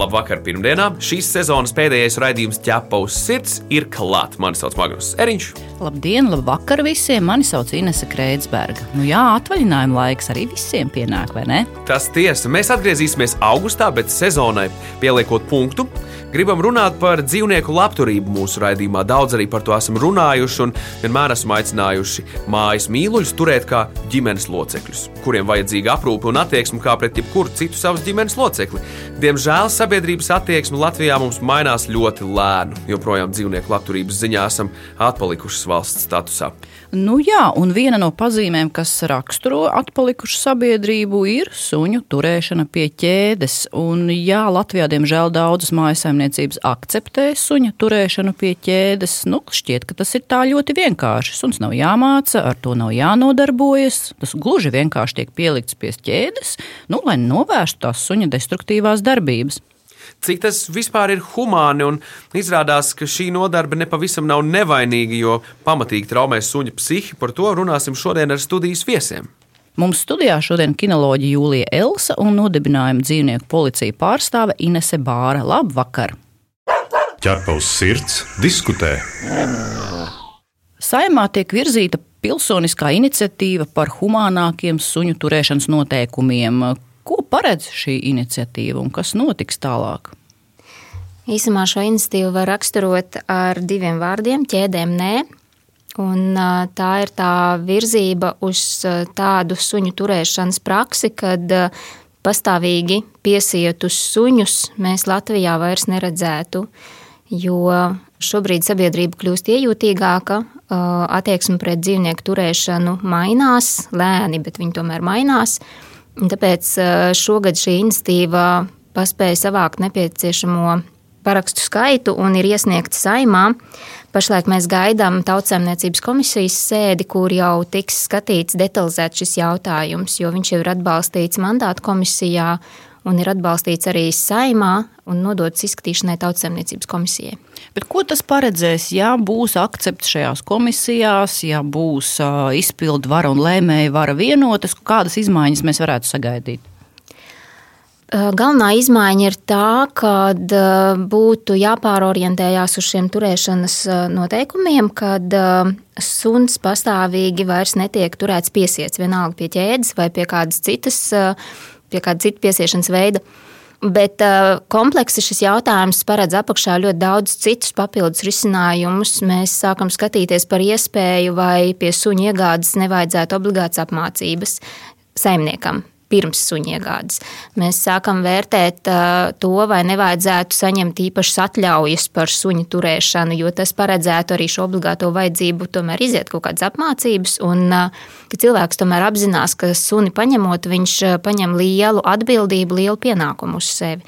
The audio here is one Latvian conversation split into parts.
Labvakar, pirmdienā. Šīs sezonas pēdējais raidījums ķepa uz sirds ir klāts. Mani sauc Magnus Eriņš. Labdien, labvakar visiem! Mani sauc Inese Kreitsberga. Nu jā, atvaļinājuma laiks arī visiem pienāk, vai ne? Tas tiesa. Mēs atgriezīsimies augustā, bet sezonai pieliekot punktu. Gribam runāt par dzīvnieku labturību mūsu raidījumā. Daudz arī par to esam runājuši un vienmēr esam aicinājuši mājas mīluļus turēt kā ģimenes locekļus, kuriem vajadzīga aprūpe un attieksme kā pret jebkuru citu savas ģimenes locekli. Diemžēl sabiedrības attieksme Latvijā mums mainās ļoti lēni. Joprojām dzīvnieku labturības ziņā esam atpalikušas valsts statusā. Nu jā, un viena no pazīmēm, kas raksturo atpalikušu sabiedrību, ir suņu turēšana pie ķēdes. Un jā, Latvijā diemžēl daudzas mājasaimniecības akceptē suņa turēšanu pie ķēdes. Nu, šķiet, ka tas ir tā ļoti vienkārši. Suns nav jāmāca, ar to nav jānodarbojas. Tas gluži vienkārši tiek pielikts pie ķēdes, nu, lai novērstu tās suņa destruktīvās darbības cik tas vispār ir humāni. Izrādās, ka šī nodarbe nepavisam nav nevainīga, jo pamatīgi traumē suņa psihi. Par to runāsim šodien ar studijas viesiem. Mums studijā šodien kinoloģija Jūlija Elsa un nodibinājuma dzīvnieku policija pārstāve Inese Bāra. Labvakar! Ķerpa uz sirds, diskutē. Saimā tiek virzīta pilsoniskā iniciatīva par humānākiem suņu turēšanas noteikumiem. Ko paredz šī iniciatīva un kas notiks tālāk? Īsumā šo iniciatīvu var raksturot ar diviem vārdiem - ķēdēm nē. Un, tā ir tā virzība uz tādu suņu turēšanas praksi, kad pastāvīgi piesietus suņus mēs Latvijā vairs neredzētu. Jo šobrīd sabiedrība kļūst iejūtīgāka, attieksme pret dzīvnieku turēšanu mainās, lēni, bet viņi tomēr mainās. Tāpēc šogad šī iniciatīva paspēja savākt nepieciešamo parakstu skaitu un ir iesniegta saimā. Pašlaik mēs gaidām tautsēmniecības komisijas sēdi, kur jau tiks skatīts detalizēt šis jautājums, jo viņš jau ir atbalstīts mandātu komisijā un ir atbalstīts arī saimā un nodots izskatīšanai tautsēmniecības komisijai. Bet ko tas paredzēs, ja būs akcepts šajās komisijās, ja būs uh, izpildu vara un lēmēja vara vienotas, kādas izmaiņas mēs varētu sagaidīt? Galvenā izmaiņa ir tā, ka būtu jāpārorientējās uz šiem turēšanas noteikumiem, kad suns pastāvīgi vairs netiek turēts piesiets, vienalga pie ķēdes vai pie kādas citas, pie kāda cita piesiešanas veida. Bet kompleksi šis jautājums paredz apakšā ļoti daudz citus papildus risinājumus. Mēs sākam skatīties par iespēju, vai pie suņa iegādes nevajadzētu obligātas apmācības saimniekam pirms suņa iegādes. Mēs sākam vērtēt to, vai nevajadzētu saņemt īpašas atļaujas par suņu turēšanu, jo tas paredzētu arī šo obligāto vajadzību tomēr iziet kaut kādas apmācības, un ka cilvēks tomēr apzinās, ka suni paņemot, viņš paņem lielu atbildību, lielu pienākumu uz sevi.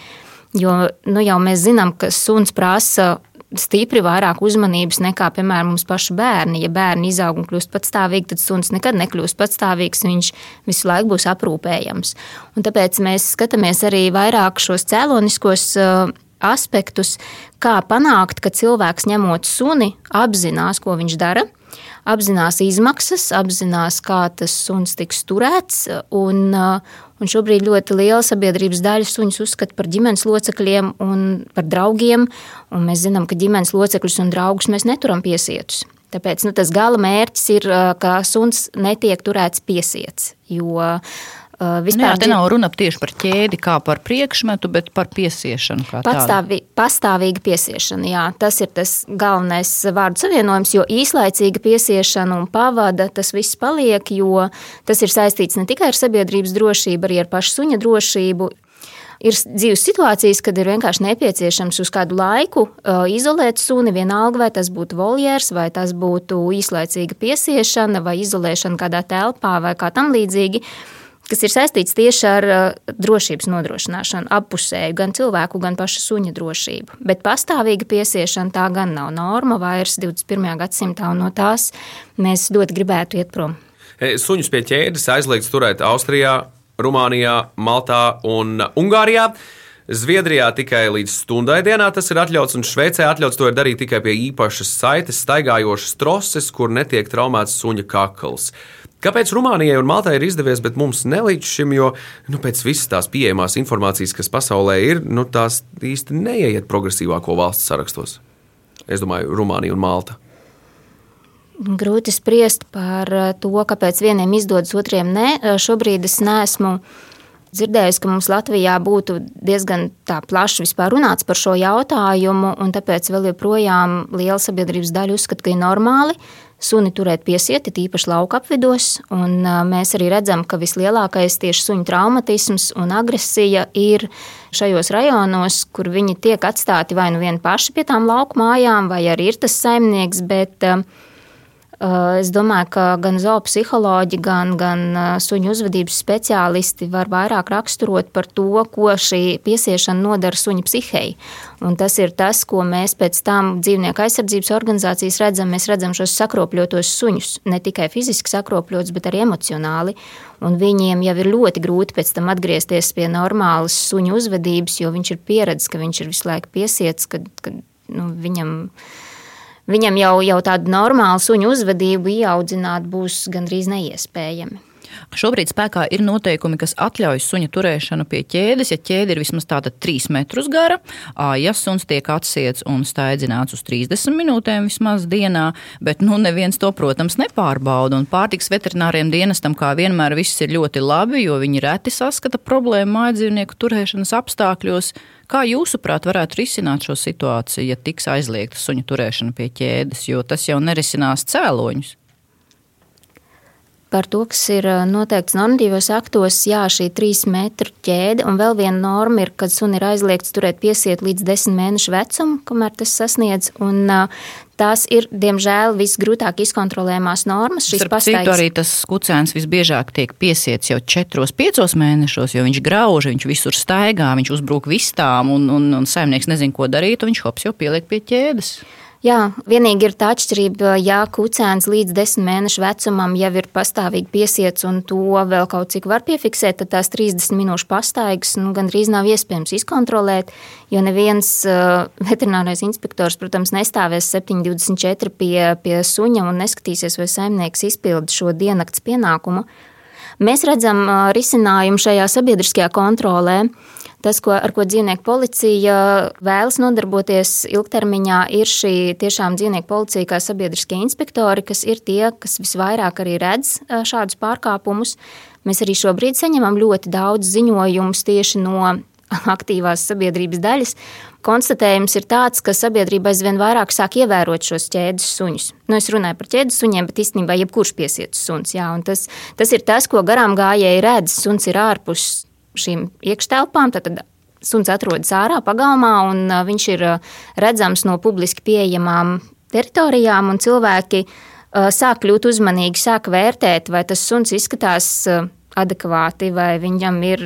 Jo nu, jau mēs zinām, ka suns prasa stipri vairāk uzmanības nekā, piemēram, mums paši bērni. Ja bērni izaug un kļūst patstāvīgi, tad suns nekad nekļūst patstāvīgs, viņš visu laiku būs aprūpējams. Un tāpēc mēs skatāmies arī vairāk šos cēloniskos uh, aspektus, kā panākt, ka cilvēks ņemot suni, apzinās, ko viņš dara, apzinās izmaksas, apzinās, kā tas suns tiks turēts. Un, uh, un šobrīd ļoti liela sabiedrības daļa suņus uzskata par ģimenes locekļiem un par draugiem. Un mēs zinām, ka ģimenes locekļus un draugus mēs neturam piesietus. Tāpēc nu, tas gala mērķis ir, ka suns netiek turēts piesiets. Jo Uh, vispār, nu jā, te nav runa tieši par ķēdi kā par priekšmetu, bet par piesiešanu. Patstāvi, pastāvīga piesiešana, jā, tas ir tas galvenais vārdu savienojums, jo īslaicīga piesiešana un pavada tas viss paliek, jo tas ir saistīts ne tikai ar sabiedrības drošību, arī ar pašu suņa drošību. Ir dzīves situācijas, kad ir vienkārši nepieciešams uz kādu laiku uh, izolēt suni, vienalga vai tas būtu voljērs, vai tas būtu īslaicīga piesiešana, vai izolēšana kādā telpā, vai kā tam līdzīgi. Uh, kas ir saistīts tieši ar uh, drošības nodrošināšanu, appusēju gan cilvēku, gan paša suņa drošību. Bet pastāvīga piesiešana tā gan nav norma vairs 21. gadsimtā, un no tās mēs ļoti gribētu iet prom. E, Suņus pie ķēdes aizliegts turēt Austrijā, Rumānijā, Maltā un Ungārijā. Zviedrijā tikai līdz stundai dienā tas ir atļauts, un Šveicē atļauts to darīt tikai pie īpašas saites, staigājošas troses, kur netiek traumēts suņa kakls. Kāpēc Rumānijai un Maltai ir izdevies, bet mums ne līdz šim, jo nu, pēc visas tās pieejamās informācijas, kas pasaulē ir, nu, tās īsti neieiet progresīvāko valstu sarakstos? Es domāju, Rumānija un Malta. Grūti spriest par to, kāpēc vieniem izdodas, otriem nē. Šobrīd es neesmu dzirdējusi, ka mums Latvijā būtu diezgan plaši runāts par šo jautājumu, un tāpēc vēl joprojām liela sabiedrības daļa uzskata, ka ir normāli suni turēt piesieti, tīpaši lauka apvidos. Mēs arī redzam, ka vislielākais tieši suņu traumatisms un agresija ir šajos rajonos, kur viņi tiek atstāti vai nu vien paši pie tām lauku mājām, vai arī ir tas saimnieks. Bet, uh, es domāju, ka gan zoopsiholoģi, gan, gan suņu uzvedības speciālisti var vairāk raksturot par to, ko šī piesiešana nodara suņa psihei. Un tas ir tas, ko mēs pēc tam dzīvnieku aizsardzības organizācijas redzam. Mēs redzam šos sakropļotos suņus, ne tikai fiziski sakropļotus, bet arī emocionāli. Un viņiem jau ir ļoti grūti pēc tam atgriezties pie normālas suņu uzvedības, jo viņš ir pieredzējis, ka viņš ir visu laiku piesiets, kad, kad nu, viņam ir viņam jau, jau tādu normālu suņu uzvedību ieaudzināt būs gandrīz neiespējami. Šobrīd spēkā ir noteikumi, kas atļauj suņa turēšanu pie ķēdes, ja ķēde ir vismaz tāda 3 metrus gara, ja suns tiek atsiets un staidzināts uz 30 minūtēm vismaz dienā, bet nu neviens to, protams, nepārbauda. Un pārtiks veterināriem dienestam kā vienmēr viss ir ļoti labi, jo viņi reti saskata problēmu mājdzīvnieku turēšanas apstākļos. Kā jūsuprāt, varētu risināt šo situāciju, ja tiks aizliegta suņu turēšana pie ķēdes, jo tas jau nerisinās cēloņus? par to, kas ir noteikts normatīvos aktos, jā, šī trīs metru ķēde, un vēl viena norma ir, kad suni ir aizliegts turēt piesiet līdz desmit mēnešu vecumu, kamēr tas sasniedz, un tās ir, diemžēl, visgrūtāk izkontrolējumās normas. Šis pastaigas... arī tas kucēns visbiežāk tiek piesiets jau 4-5 mēnešos, jo viņš grauž, viņš visur staigā, viņš uzbruk vistām, un, un, un saimnieks nezin, ko darīt, un viņš hops jau pieliek pie ķēdes. Jā, vienīgi ir tā atšķirība, ja kucēns līdz desmit mēnešu vecumam jau ir pastāvīgi piesiets un to vēl kaut cik var piefiksēt, tad tās 30 minūšu pastaigas nu, gandrīz nav iespējams izkontrolēt, jo neviens uh, veterinārais inspektors, protams, nestāvēs 7,24 pie, pie suņa un neskatīsies, vai saimnieks izpilda šo diennakts pienākumu. Mēs redzam uh, risinājumu šajā sabiedriskajā kontrolē. Tas, ko, ar ko dzīvnieku policija vēlas nodarboties ilgtermiņā, ir šī tiešām dzīvnieku policija kā sabiedriskie inspektori, kas ir tie, kas visvairāk arī redz šādus pārkāpumus. Mēs arī šobrīd saņemam ļoti daudz ziņojumus tieši no aktīvās sabiedrības daļas. Konstatējums ir tāds, ka sabiedrība aizvien vairāk sāk ievērot šos ķēdes suņus. Nu, es runāju par ķēdes suņiem, bet īstenībā jebkurš piesietas suns. Jā, tas, tas ir tas, ko garām gājēji redz. Suns ir ārpus šīm iekštelpām. Tad suns atrodas ārā pagalmā, un viņš ir redzams no publiski pieejamām teritorijām, un cilvēki sāk kļūt uzmanīgi, sāk vērtēt, vai tas suns izskatās adekvāti, vai viņam ir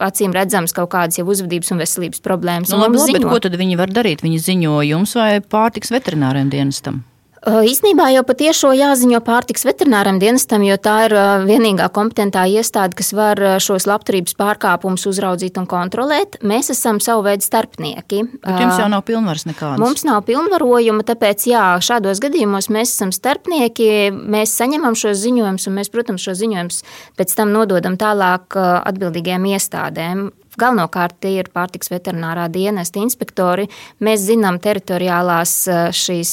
acīm redzams kaut kādas jau uzvedības un veselības problēmas. Nu, labi, labi, ko tad viņi var darīt? Viņi ziņo jums vai pārtiks veterināriem dienestam? Īsnībā jau patiešo jāziņo pārtiks veterināram dienestam, jo tā ir vienīgā kompetentā iestāde, kas var šos labturības pārkāpumus uzraudzīt un kontrolēt. Mēs esam savu veidu starpnieki. Bet jums jau nav pilnvaras nekādas. Mums nav pilnvarojuma, tāpēc jā, šādos gadījumos mēs esam starpnieki, mēs saņemam šos ziņojumus un mēs, protams, šo ziņojumus pēc tam nododam tālāk atbildīgajām iestādēm. Galvenokārt tie ir pārtiks veterinārā dienesta inspektori. Mēs zinām teritoriālās šīs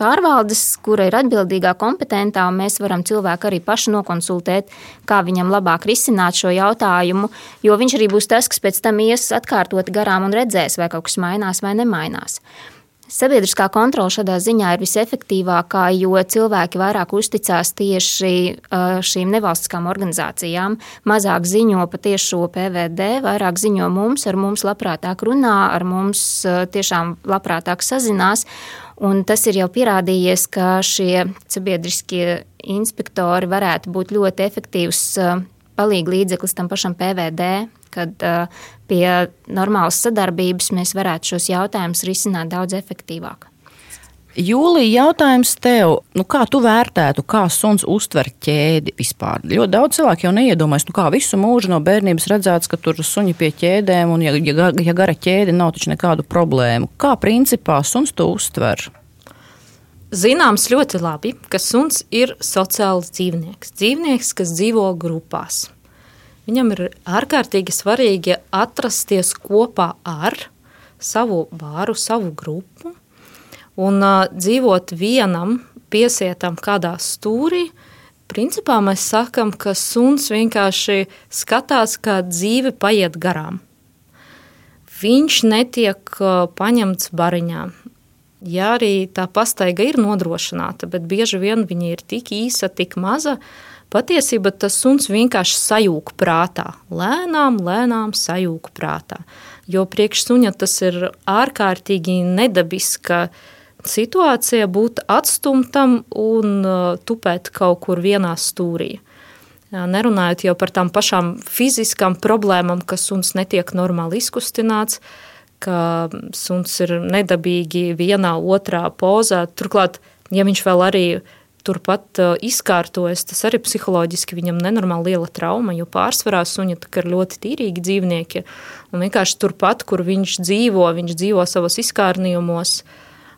pārvaldes, kura ir atbildīgā, kompetentā, un mēs varam cilvēku arī paši nokonsultēt, kā viņam labāk risināt šo jautājumu, jo viņš arī būs tas, kas pēc tam ies atkārtot garām un redzēs, vai kaut kas mainās vai nemainās. Sabiedriskā kontrole šādā ziņā ir visefektīvākā, jo cilvēki vairāk uzticās tieši šīm nevalstiskām organizācijām, mazāk ziņo pa tiešo PVD, vairāk ziņo mums, ar mums labprātāk runā, ar mums tiešām labprātāk sazinās. Un tas ir jau pierādījies, ka šie sabiedriskie inspektori varētu būt ļoti efektīvs palīga līdzeklis tam pašam PVD, kad pie normālas sadarbības mēs varētu šos jautājumus risināt daudz efektīvāk. Jūlija, jautājums tev, nu kā tu vērtētu, kā suns uztver ķēdi vispār? Ļoti daudz cilvēku jau neiedomājas, nu kā visu mūžu no bērnības redzēts, ka tur suņi pie ķēdēm, un ja, ja, ja gara ķēde nav taču nekādu problēmu. Kā principā suns to uztver? Zināms ļoti labi, ka suns ir sociāls dzīvnieks. Dzīvnieks, kas dzīvo grupās. Viņam ir ārkārtīgi svarīgi atrasties kopā ar savu bāru, savu grupu un uh, dzīvot vienam, piesietam kādā stūrī. Principā mēs sakām, ka suns vienkārši skatās, kā dzīve paiet garām. Viņš netiek uh, paņemts bariņā. Ja arī tā pastaiga ir nodrošināta, bet bieži vien viņa ir tik īsa, tik maza, uh, Patiesībā tas suns vienkārši sajūg prātā, lēnām, lēnām sajūg prātā. Jo priekš suņa tas ir ārkārtīgi nedabiska situācija būt atstumtam un uh, tupēt kaut kur vienā stūrī. Nerunājot jau par tām pašām fiziskām problēmām, ka suns netiek normāli izkustināts, ka suns ir nedabīgi vienā, otrā pozā. Turklāt, ja viņš vēl arī ir turpat izkārtojas, tas arī psiholoģiski viņam nenormāli liela trauma, jo pārsvarā suņi ir ļoti tīrīgi dzīvnieki. Un vienkārši turpat, kur viņš dzīvo, viņš dzīvo savos izkārnījumos.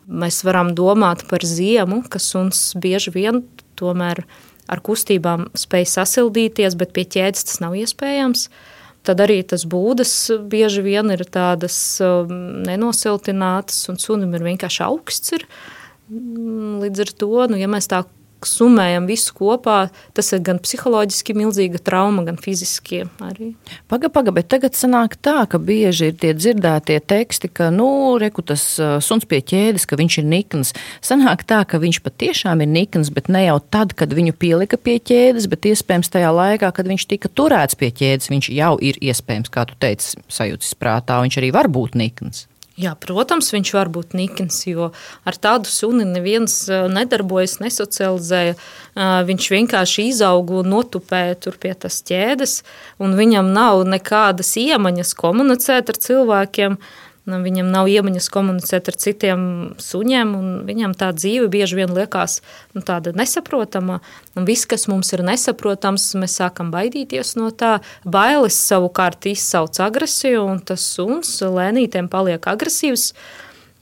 Mēs varam domāt par ziemu, ka suns bieži vien tomēr ar kustībām spēj sasildīties, bet pie ķēdes tas nav iespējams. Tad arī tas būdas bieži vien ir tādas nenosiltinātas, un sunim ir vienkārši augsts. Ir. Mm, līdz ar to, nu, ja mēs tā summējam visu kopā, tas ir gan psiholoģiski milzīga trauma, gan fiziski arī. Paga, paga, bet tagad sanāk tā, ka bieži ir tie dzirdētie teksti, ka, nu, reku tas uh, suns pie ķēdes, ka viņš ir nikns. Sanāk tā, ka viņš patiešām ir nikns, bet ne jau tad, kad viņu pielika pie ķēdes, bet iespējams tajā laikā, kad viņš tika turēts pie ķēdes, viņš jau ir iespējams, kā tu teici, sajūtis prātā, viņš arī var būt nikns. Jā, protams, viņš var būt nikns, jo ar tādu suni neviens nedarbojas, nesocializēja. Viņš vienkārši izauga un notupēja tur pie tās ķēdes, un viņam nav nekādas iemaņas komunicēt ar cilvēkiem. Nu, viņam nav iemaņas komunicēt ar citiem suņiem, un viņam tā dzīve bieži vien liekas nu, tāda nesaprotama. Viss, kas mums ir nesaprotams, mēs sākam baidīties no tā. Bailes savukārt izsauc agresiju, un tas suns lēnītēm paliek agresīvs.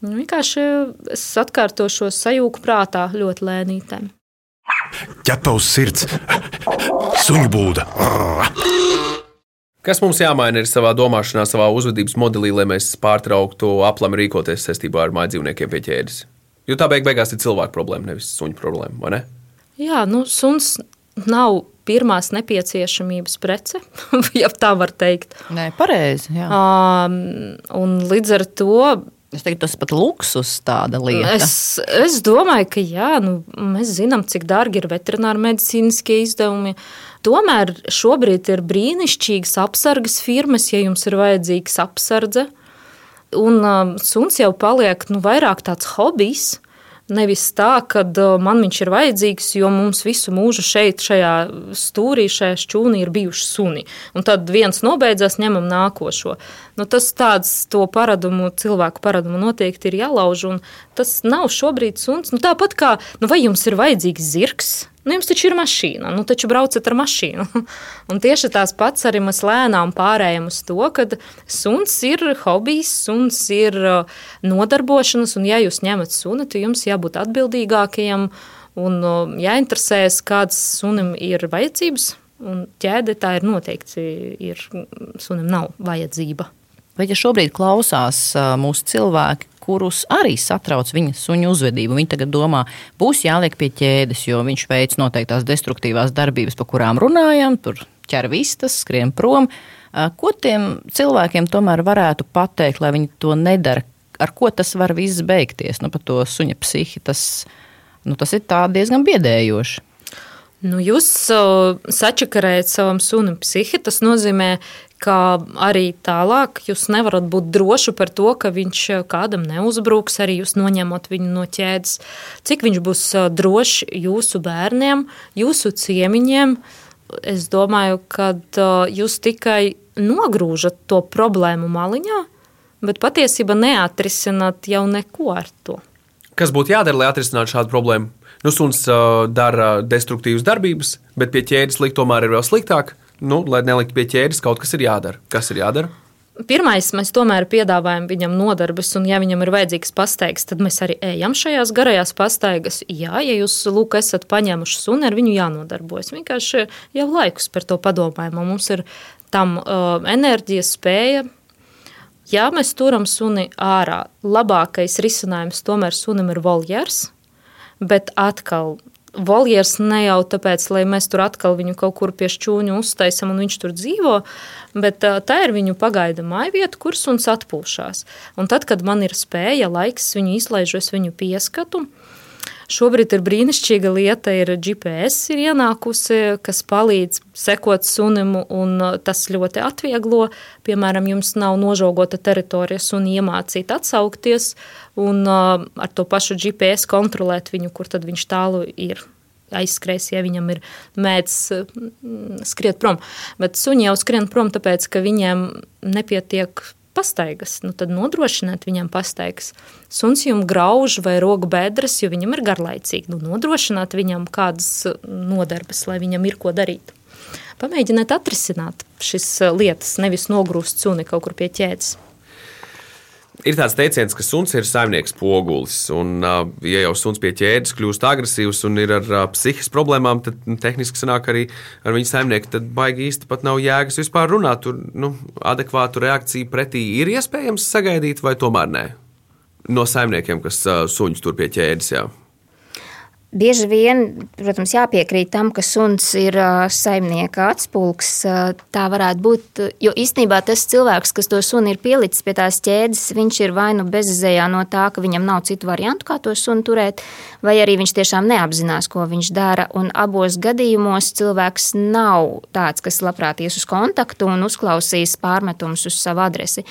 Nu, vienkārši es atkārtošos sajūgu prātā ļoti lēnītēm. Ķepa uz sirds, suņu būda. Kas mums jāmaina ir savā domāšanā, savā uzvedības modelī, lai mēs pārtrauktu aplami rīkoties saistībā ar māju dzīvniekiem pie ķēdes? Jo tā beig beigās ir cilvēka problēma, nevis suņu problēma, vai ne? Jā, nu, suns nav pirmās nepieciešamības prece, ja tā var teikt. Nē, pareizi. Um, līdz ar to Es teiktu, tas pat luksus tāda lieta. Es, es domāju, ka jā, nu, mēs zinām, cik dārgi ir veterināra medicīniskie izdevumi. Tomēr šobrīd ir brīnišķīgas apsargas firmas, ja jums ir vajadzīgs apsardze. Un um, suns jau paliek nu, vairāk tāds hobijs. Nevis tā, ka man viņš ir vajadzīgs, jo mums visu mūžu šeit, šajā stūrī, šajā šķūnī ir bijuši suni. Un tad viens nobeidzās, ņemam nākošo. Nu, tas tāds paradumu, cilvēku paradumu noteikti ir jālauž. Tas nav šobrīd suns. Nu, tāpat kā, nu, vai jums ir vajadzīgs zirgs? Nu, jums taču ir mašīna, nu taču braucat ar mašīnu. Un tieši tās pats arī mēs lēnām pārējām uz to, ka suns ir hobijs, suns ir uh, nodarbošanas, un ja jūs ņemat suni, tad jums jābūt atbildīgākajam un uh, jāinteresējas, kādas sunim ir vajadzības. Un ķēde tā ir noteikti, ir, sunim nav vajadzība. Vai ja šobrīd klausās uh, mūsu cilvēki, kurus arī satrauc viņa suņu uzvedība. Viņi tagad domā, būs jāliek pie ķēdes, jo viņš veic noteiktās destruktīvās darbības, par kurām runājam, tur ķer vistas, skrien prom. Ko tiem cilvēkiem tomēr varētu pateikt, lai viņi to nedara? Ar ko tas var viss beigties? Nu, par to suņa psihi tas, nu, tas ir diezgan biedējoši. Nu, jūs uh, sačakarējat savam sunim psihi. Tas nozīmē, ka arī tālāk jūs nevarat būt droši par to, ka viņš kādam neuzbruks, arī jūs noņemot viņu no ķēdes. Cik viņš būs drošs jūsu bērniem, jūsu ciemiņiem, es domāju, ka jūs tikai nogrūžat to problēmu maliņā, bet patiesībā neatrisināt jau neko ar to. Kas būtu jādara, lai atrisinātu šādu problēmu? Nu, suns uh, dara destruktīvas darbības, bet pie ķēdes likt tomēr ir vēl sliktāk. Nu, lai neliktu pie ķēdes, kaut kas ir jādara. Kas ir jādara? Pirmais, mēs tomēr piedāvājam viņam nodarbes, un, ja viņam ir vajadzīgs pastaigas, tad mēs arī ejam šajās garajās pastaigas. Jā, ja jūs lūk, esat paņēmuši suni, ar viņu jānodarbojas. Vienkārši jau laikus par to padomājam, un mums ir tam uh, enerģija, spēja. Ja mēs turam suni ārā, labākais risinājums tomēr sunim ir voljers, bet atkal voljers ne jau tāpēc, lai mēs tur atkal viņu kaut kur pie šķūņa uztaisam un viņš tur dzīvo, bet tā ir viņu pagaida mājvieta, kur suns atpūšās. Un tad, kad man ir spēja, laiks viņu izlaižu, es viņu pieskatu, Šobrīd ir brīnišķīga lieta, ir GPS ir ienākusi, kas palīdz sekot sunim, un tas ļoti atvieglo. Piemēram, jums nav nožogota teritorija suni iemācīt atsaukties, un ar to pašu GPS kontrolēt viņu, kur tad viņš tālu ir aizskries, ja viņam ir mēdz skriet prom. Bet suņi jau skrien prom, tāpēc, ka viņiem nepietiek pastaigas, nu tad nodrošiniet viņam pastaigas. Suns jums grauž vai rogu bedres, jo viņam ir garlaicīgi. Nu, nodrošināt viņam kādas nodarbes, lai viņam ir ko darīt. Pamēģiniet atrisināt šīs lietas, nevis nogrūst suni kaut kur pie ķēdes. Ir tāds teiciens, ka suns ir saimnieks pogulis. Un, ja jau suns pie ķēdes kļūst agresīvs un ir ar psihiskas problēmām, tad nu, tehniski sanāk arī ar viņu saimnieku. Tad baigi īsti pat nav jēgas vispār runāt. Tur nu, adekvātu reakciju pretī ir iespējams sagaidīt, vai tomēr nē? No saimniekiem, kas suņus tur pie ķēdes. Jā. Bieži vien, protams, jāpiekrīt tam, ka suns ir saimnieka atspulgs. Tā varētu būt. Jo īstenībā tas cilvēks, kas to suni ir pielicis pie tās ķēdes, viņš ir vai nu bezizējā no tā, ka viņam nav citu variantu, kā to suni turēt, vai arī viņš tiešām neapzinās, ko viņš dara. Un abos gadījumos cilvēks nav tāds, kas labprāt ies uz kontaktu un uzklausīs pārmetumus uz savu adresi.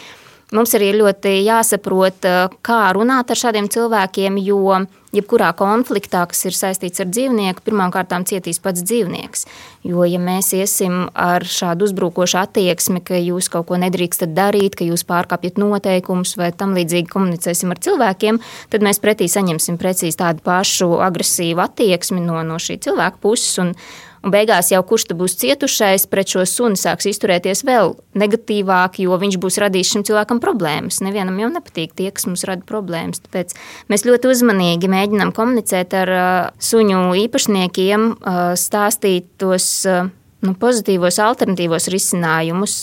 Mums arī ļoti jāsaprot, kā runāt ar šādiem cilvēkiem, jo jebkurā konfliktā, kas ir saistīts ar dzīvnieku, pirmkārt cietīs pats dzīvnieks. Jo, ja mēs iesim ar šādu uzbrukošu attieksmi, ka jūs kaut ko nedrīkstat darīt, ka jūs pārkāpjat noteikumus vai tam līdzīgi komunicēsim ar cilvēkiem, tad mēs pretī saņemsim precīzi tādu pašu agresīvu attieksmi no, no šī cilvēka puses. Un, Un beigās jau kurš būs cietušais pret šo suni sāks izturēties vēl negatīvāk, jo viņš būs radījis šim cilvēkam problēmas. Nevienam jau nepatīk tie, kas mums rada problēmas. Tāpēc mēs ļoti uzmanīgi mēģinām komunicēt ar uh, suņu īpašniekiem, uh, stāstīt tos uh, nu, pozitīvos, alternatīvos risinājumus,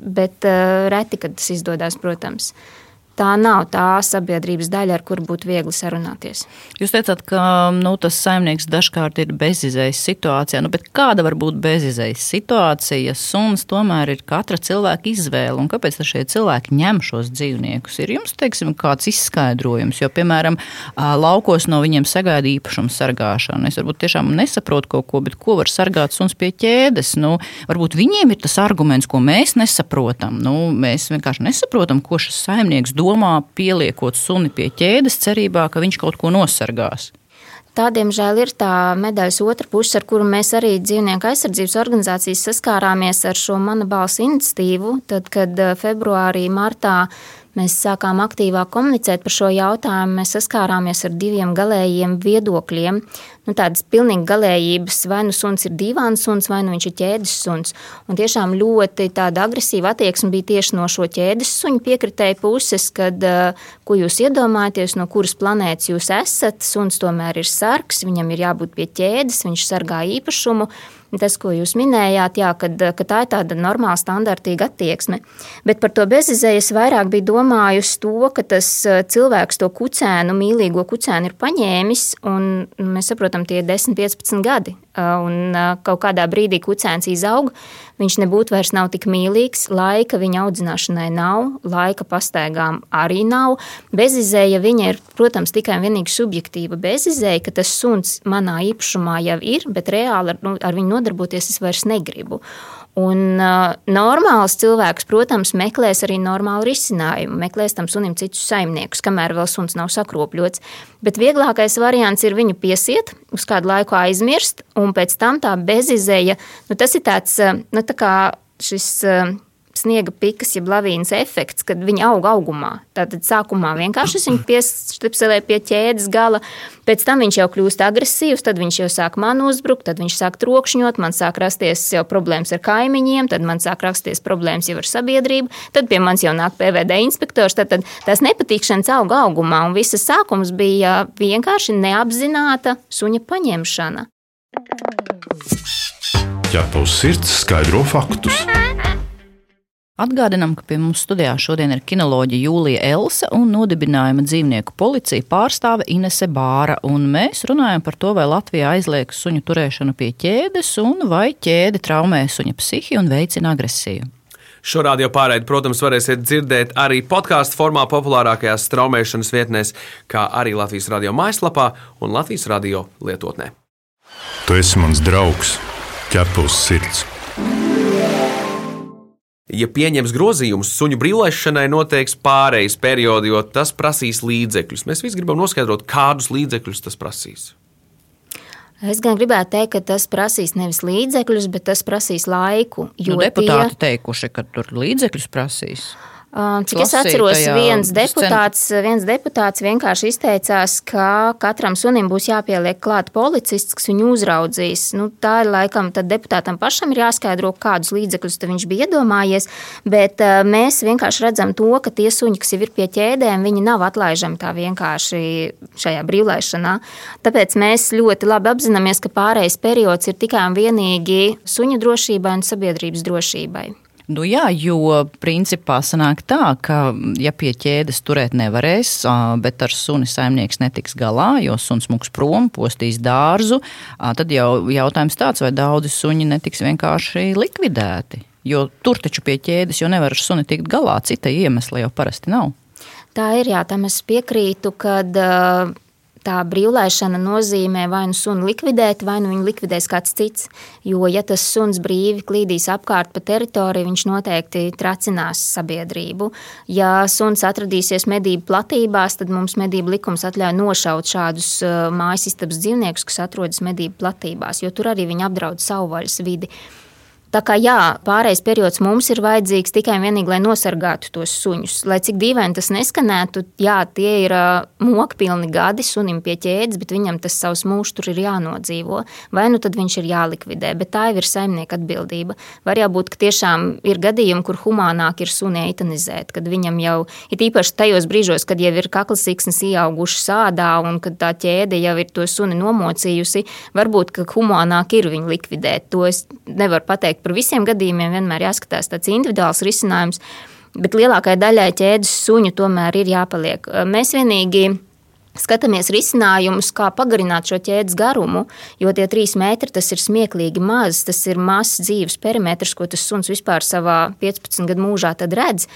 bet reti, kad tas izdodas, protams tā nav tā sabiedrības daļa, ar kuru būtu viegli sarunāties. Jūs teicāt, ka nu, tas saimnieks dažkārt ir bezizējas situācijā. Nu, kāda var būt bezizējas situācija, ja suns tomēr ir katra cilvēka izvēle? Un kāpēc šie cilvēki ņem šos dzīvniekus? Ir jums teiksim, kāds izskaidrojums, jo, piemēram, laukos no viņiem sagaida īpašumu sargāšanu. Es varbūt tiešām nesaprotu kaut ko, bet ko var sargāt suns pie ķēdes? Nu, varbūt viņiem ir tas arguments, ko mēs nesaprotam. Nu, mēs vienkārši nesaprotam, ko šis saimnieks dod domā, pieliekot suni pie ķēdes, cerībā, ka viņš kaut ko nosargās. Tā, diemžēl, ir tā medaļas otra puse, ar kuru mēs arī dzīvnieku aizsardzības organizācijas saskārāmies ar šo mana balss iniciatīvu. Tad, kad eh, februārī, martā mēs sākām aktīvāk komunicēt par šo jautājumu, mēs saskārāmies ar diviem galējiem viedokļiem nu, tādas pilnīgi galējības, vai nu suns ir divāns suns, vai nu viņš ir ķēdes suns. Un tiešām ļoti tāda agresīva attieksme bija tieši no šo ķēdes suņu piekritēju puses, kad, ko jūs iedomājaties, no kuras planētas jūs esat. Suns tomēr ir sargs, viņam ir jābūt pie ķēdes, viņš sargā īpašumu. Tas, ko jūs minējāt, jā, kad, ka tā ir tāda normāla, standartīga attieksme. Bet par to bezizējas vairāk bija domājusi to, ka tas cilvēks to kucēnu, mīlīgo kucēnu ir paņēmis, un mēs saprotam, apmēram tie 10, 15 gadi. Un kaut kādā brīdī kucēns izaug, viņš nebūtu vairs nav tik mīlīgs, laika viņa audzināšanai nav, laika pastaigām arī nav. Bezizēja viņa ir, protams, tikai un vienīgi subjektīva bezizēja, ka tas suns manā īpašumā jau ir, bet reāli ar, nu, ar viņu nodarboties es vairs negribu. Un uh, normāls cilvēks, protams, meklēs arī normālu risinājumu, meklēs tam sunim citus saimniekus, kamēr vēl suns nav sakropļots. Bet vieglākais variants ir viņu piesiet, uz kādu laiku aizmirst, un pēc tam tā bezizēja, nu, tas ir tāds, nu, tā kā šis sniega pikas, jeb lavīnas efekts, kad viņi aug augumā. Tātad sākumā vienkārši viņu piestipselēju pie ķēdes gala, pēc tam viņš jau kļūst agresīvs, tad viņš jau sāk man uzbrukt, tad viņš sāk trokšņot, man sāk rasties jau problēmas ar kaimiņiem, tad man sāk rasties problēmas jau ar sabiedrību, tad pie manis jau nāk PVD inspektors, tad, tad tās nepatīkšanas auga augumā, un visas sākums bija vienkārši neapzināta suņa paņemšana. Ķepavs sirds skaidro faktus. Atgādinām, ka pie mums studijā šodien ir kinoloģija Jūlija Elsa un nodibinājuma dzīvnieku policija pārstāve Inese Bāra. Mēs runājam par to, vai Latvijā aizliegs suņu turēšanu pie ķēdes un vai ķēde traumē suņa psihi un veicina agresiju. Šo radio pārraidi, protams, varēsiet dzirdēt arī podkāstu formā populārākajās straumēšanas vietnēs, kā arī Latvijas radio mājaslapā un Latvijas radio lietotnē. Tu esi mans draugs, ķepus sirds. Ja pieņems grozījumus, suņu brīvlaišanai noteiks pārejas periodu, jo tas prasīs līdzekļus. Mēs visi gribam noskaidrot, kādus līdzekļus tas prasīs. Es gan gribētu teikt, ka tas prasīs nevis līdzekļus, bet tas prasīs laiku. Nu, deputāti tie... teikuši, ka tur līdzekļus prasīs. Cik es atceros, viens deputāts, viens deputāts vienkārši izteicās, ka katram sunim būs jāpieliek klāt policists, kas viņu uzraudzīs. Nu, tā ir laikam deputātam pašam ir jāskaidro, kādus līdzekļus viņš bija iedomājies, bet mēs vienkārši redzam to, ka tie suņi, kas jau ir pie ķēdēm, viņi nav atlaižami tā vienkārši šajā brīvlaišanā. Tāpēc mēs ļoti labi apzināmies, ka pārējais periods ir tikai un vienīgi suņu drošībai un sabiedrības drošībai. Nu jā, jo principā sanāk tā, ka ja pie ķēdes turēt nevarēs, bet ar suni saimnieks netiks galā, jo suns mūks prom, postīs dārzu, tad jau jautājums tāds, vai daudzi suņi netiks vienkārši likvidēti. Jo tur taču pie ķēdes jau nevar ar suni tikt galā, cita iemesla jau parasti nav. Tā ir, jā, tam es piekrītu, kad uh, tā brīvlaišana nozīmē vai nu sunu likvidēt, vai nu viņu likvidēs kāds cits. Jo, ja tas suns brīvi klīdīs apkārt pa teritoriju, viņš noteikti tracinās sabiedrību. Ja suns atradīsies medību platībās, tad mums medību likums atļauj nošaut šādus uh, mājas istabas dzīvniekus, kas atrodas medību platībās, jo tur arī viņi apdraud savvaļas vidi. Tā kā jā, pārējais periods mums ir vajadzīgs tikai un vienīgi, lai nosargātu tos suņus. Lai cik dīvaini tas neskanētu, jā, tie ir mokpilni gadi sunim pie ķēdes, bet viņam tas savs mūžs tur ir jānodzīvo. Vai nu tad viņš ir jālikvidē, bet tā jau ir saimnieka atbildība. Var jābūt, ka tiešām ir gadījumi, kur humānāk ir suni eitanizēt, kad viņam jau ir īpaši tajos brīžos, kad jau ir kaklas siksnas ieauguši sādā un kad tā ķēde jau ir to suni nomocījusi, varbūt, ka humānāk ir viņu likvidēt. To es nevaru pateikt par visiem gadījumiem vienmēr jāskatās tāds individuāls risinājums, bet lielākajai daļai ķēdes suņu tomēr ir jāpaliek. Mēs vienīgi Skatāmies risinājumus, kā pagarināt šo ķēdes garumu, jo tie trīs metri tas ir smieklīgi maz. Tas ir mazs dzīves perimetrs, ko tas suns vispār savā 15 gadu mūžā redz.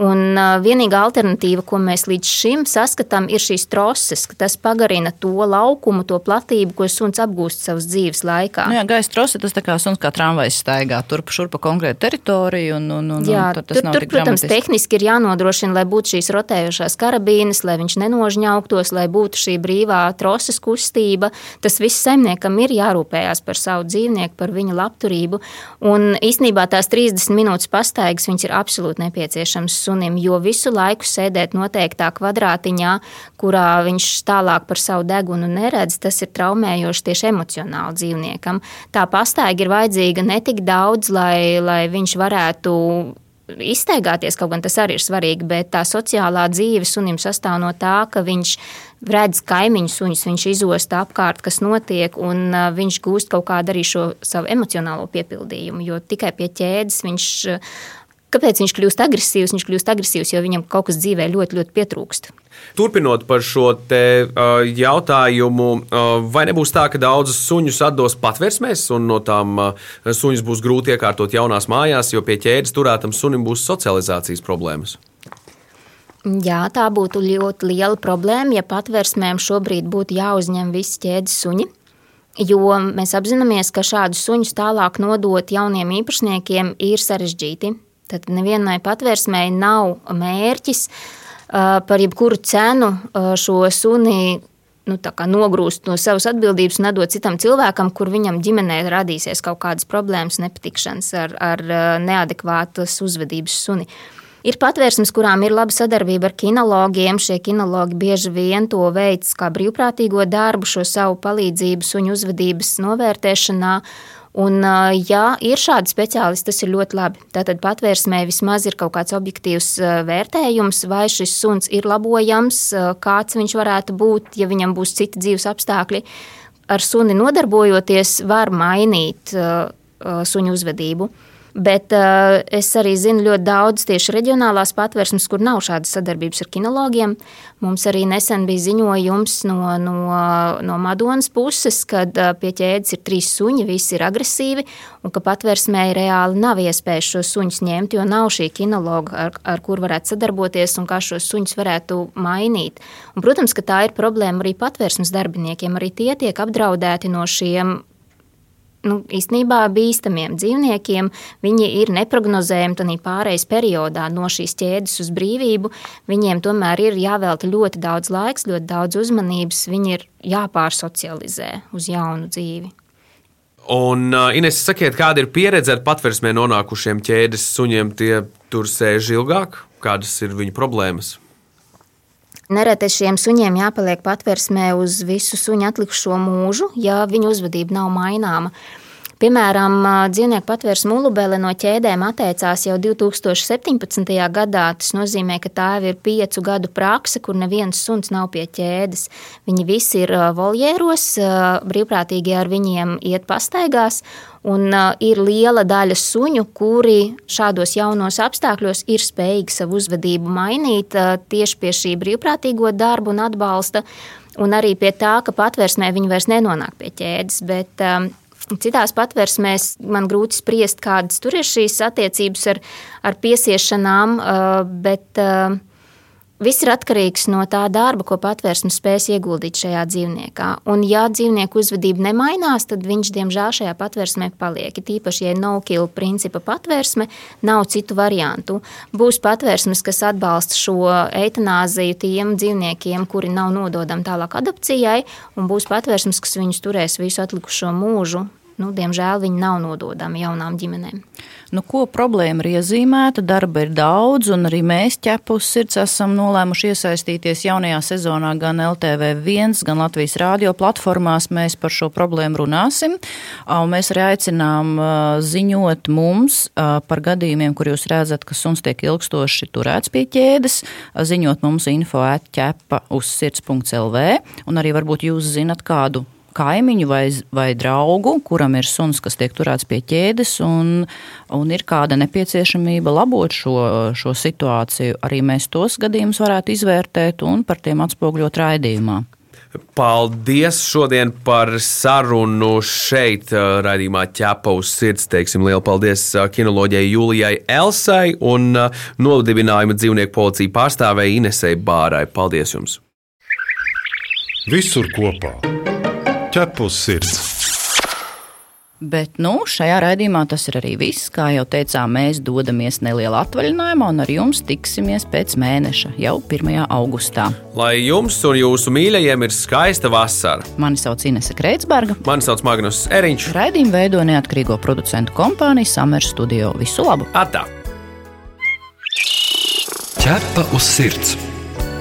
Un vienīgā alternatīva, ko mēs līdz šim saskatām, ir šīs troses, ka tas pagarina to laukumu, to platību, ko suns apgūst savas dzīves laikā. Nu jā, gaisa trose tas tā kā suns kā tramvajs staigā turp šurp pa konkrētu teritoriju. Un, un, un, jā, un tur, tur protams, dramatiski. tehniski ir jānodrošina, lai būtu šīs rotējošās karabīnes, lai viņš nenožņauktos, lai būtu šī brīvā troses kustība. Tas viss saimniekam ir jārūpējās par savu dzīvnieku, par viņa labturību. Un īstenībā tās 30 minūtes pastaigas ir absolūti nepieciešams sunim, jo visu laiku sēdēt noteiktā kvadrātiņā, kurā viņš tālāk par savu degunu neredz, tas ir traumējoši tieši emocionāli dzīvniekam. Tā pastaiga ir vajadzīga ne tik daudz, lai, lai viņš varētu izteigāties, kaut gan tas arī ir svarīgi, bet tā sociālā dzīve sunim sastāv no tā, ka viņš redz kaimiņu suņus, viņš izosta apkārt, kas notiek, un viņš gūst kaut kādu arī šo savu emocionālo piepildījumu, jo tikai pie ķēdes viņš Kāpēc viņš kļūst agresīvs? Viņš kļūst agresīvs, jo viņam kaut kas dzīvē ļoti, ļoti pietrūkst. Turpinot par šo te, uh, jautājumu, uh, vai nebūs tā, ka daudzus suņus atdos patvērsmēs, un no tām uh, suņus būs grūti iekārtot jaunās mājās, jo pie ķēdes turētam sunim būs socializācijas problēmas? Jā, tā būtu ļoti liela problēma, ja patvērsmēm šobrīd būtu jāuzņem visi ķēdes suņi. Jo mēs apzināmies, ka šādus suņus tālāk nodot jauniem īpašniekiem ir sarežģīti. Tad nevienai patvērsmēji nav mērķis par jebkuru cenu šo suni nu, nogrūst no savas atbildības un nedot citam cilvēkam, kur viņam ģimenē radīsies kaut kādas problēmas, nepatikšanas ar, ar neadekvātas uzvedības suni. Ir patvērsmes, kurām ir laba sadarbība ar kinologiem. Šie kinologi bieži vien to veids kā brīvprātīgo darbu, šo savu palīdzību suņu uzvedības novērtēšanā. Un, ja ir šādi speciālisti, tas ir ļoti labi. Tātad patvērsmē vismaz ir kaut kāds objektīvs vērtējums, vai šis suns ir labojams, kāds viņš varētu būt, ja viņam būs citi dzīves apstākļi. Ar suni nodarbojoties, var mainīt suņu uzvedību. Bet uh, es arī zinu ļoti daudz tieši reģionālās patvērsmes, kur nav šādas sadarbības ar kinologiem. Mums arī nesen bija ziņojums no, no, no Madonas puses, kad uh, pie ķēdes ir trīs suņi, visi ir agresīvi, un ka patvērsmē reāli nav iespējas šos suņus ņemt, jo nav šī kinologa, ar, ar kur varētu sadarboties un kā šos suņus varētu mainīt. Un, protams, ka tā ir problēma arī patvērsmes darbiniekiem. Arī tie tiek apdraudēti no šiem nu, īstenībā bīstamiem dzīvniekiem. Viņi ir neparedzējami tādā pārejas periodā no šīs ķēdes uz brīvību. Viņiem tomēr ir jāvelta ļoti daudz laiks, ļoti daudz uzmanības. Viņi ir jāpārsocializē uz jaunu dzīvi. Un, uh, Ines, sakiet, kāda ir pieredze ar patversmē nonākušiem ķēdes suņiem? Tie tur sēž ilgāk, kādas ir viņu problēmas? Nereti šiem suņiem jāpaliek patversmē uz visu suņu atlikušo mūžu, ja viņu uzvedība nav maināma. Piemēram, dzīvnieku patvērsme Ulubele no ķēdēm atteicās jau 2017. gadā. Tas nozīmē, ka tā jau ir piecu gadu prakse, kur neviens suns nav pie ķēdes. Viņi visi ir voljēros, brīvprātīgi ar viņiem iet pastaigās. Un uh, ir liela daļa suņu, kuri šādos jaunos apstākļos ir spējīgi savu uzvedību mainīt uh, tieši pie šī brīvprātīgo darbu un atbalsta, un arī pie tā, ka patvērsmē viņi vairs nenonāk pie ķēdes. Bet, um, Citās patvērsmēs man grūti spriest, kādas tur ir šīs attiecības ar, ar piesiešanām, bet Viss ir atkarīgs no tā darba, ko patvērsme spēs ieguldīt šajā dzīvniekā. Un, ja dzīvnieku uzvedība nemainās, tad viņš, diemžēl, šajā patvērsmē paliek. Tīpaši, ja no-kill principa patvērsme, nav citu variantu. Būs patvērsmes, kas atbalsta šo eitanāziju tiem dzīvniekiem, kuri nav nododami tālāk adopcijai, un būs patvērsmes, kas viņus turēs visu atlikušo mūžu nu, diemžēl viņi nav nododami jaunām ģimenēm. Nu, ko problēma ir iezīmēta, darba ir daudz, un arī mēs ķepus sirds esam nolēmuši iesaistīties jaunajā sezonā gan LTV1, gan Latvijas rādio platformās. Mēs par šo problēmu runāsim. Mēs arī aicinām ziņot mums par gadījumiem, kur jūs redzat, ka suns tiek ilgstoši turēts pie ķēdes, ziņot mums info atķepa uz sirds.lv, un arī varbūt jūs zinat kādu kaimiņu vai, vai draugu, kuram ir suns, kas tiek turēts pie ķēdes, un, un ir kāda nepieciešamība labot šo, šo situāciju. Arī mēs tos gadījumus varētu izvērtēt un par tiem atspogļot raidījumā. Paldies šodien par sarunu šeit, uh, raidījumā ķepa uz sirds. Teiksim, lielu paldies uh, kinoloģijai Julijai Elsai un uh, nodibinājuma dzīvnieku policija pārstāvēja Inesei Bārai. Paldies jums! Visur kopā! Ķepus sirds. Bet nu, šajā raidījumā tas ir arī viss. Kā jau teicām, mēs dodamies nelielā atvaļinājumā, un ar jums tiksimies pēc mēneša, jau 1. augustā. Lai jums un jūsu mīļajiem ir skaista vasara. Mani sauc Inese Kreitsberga. Mani sauc Magnus Eriņš. Raidījumu veido neatkarīgo producentu kompānija Summer Studio. Visu labu! Atā! Ķepa uz sirds!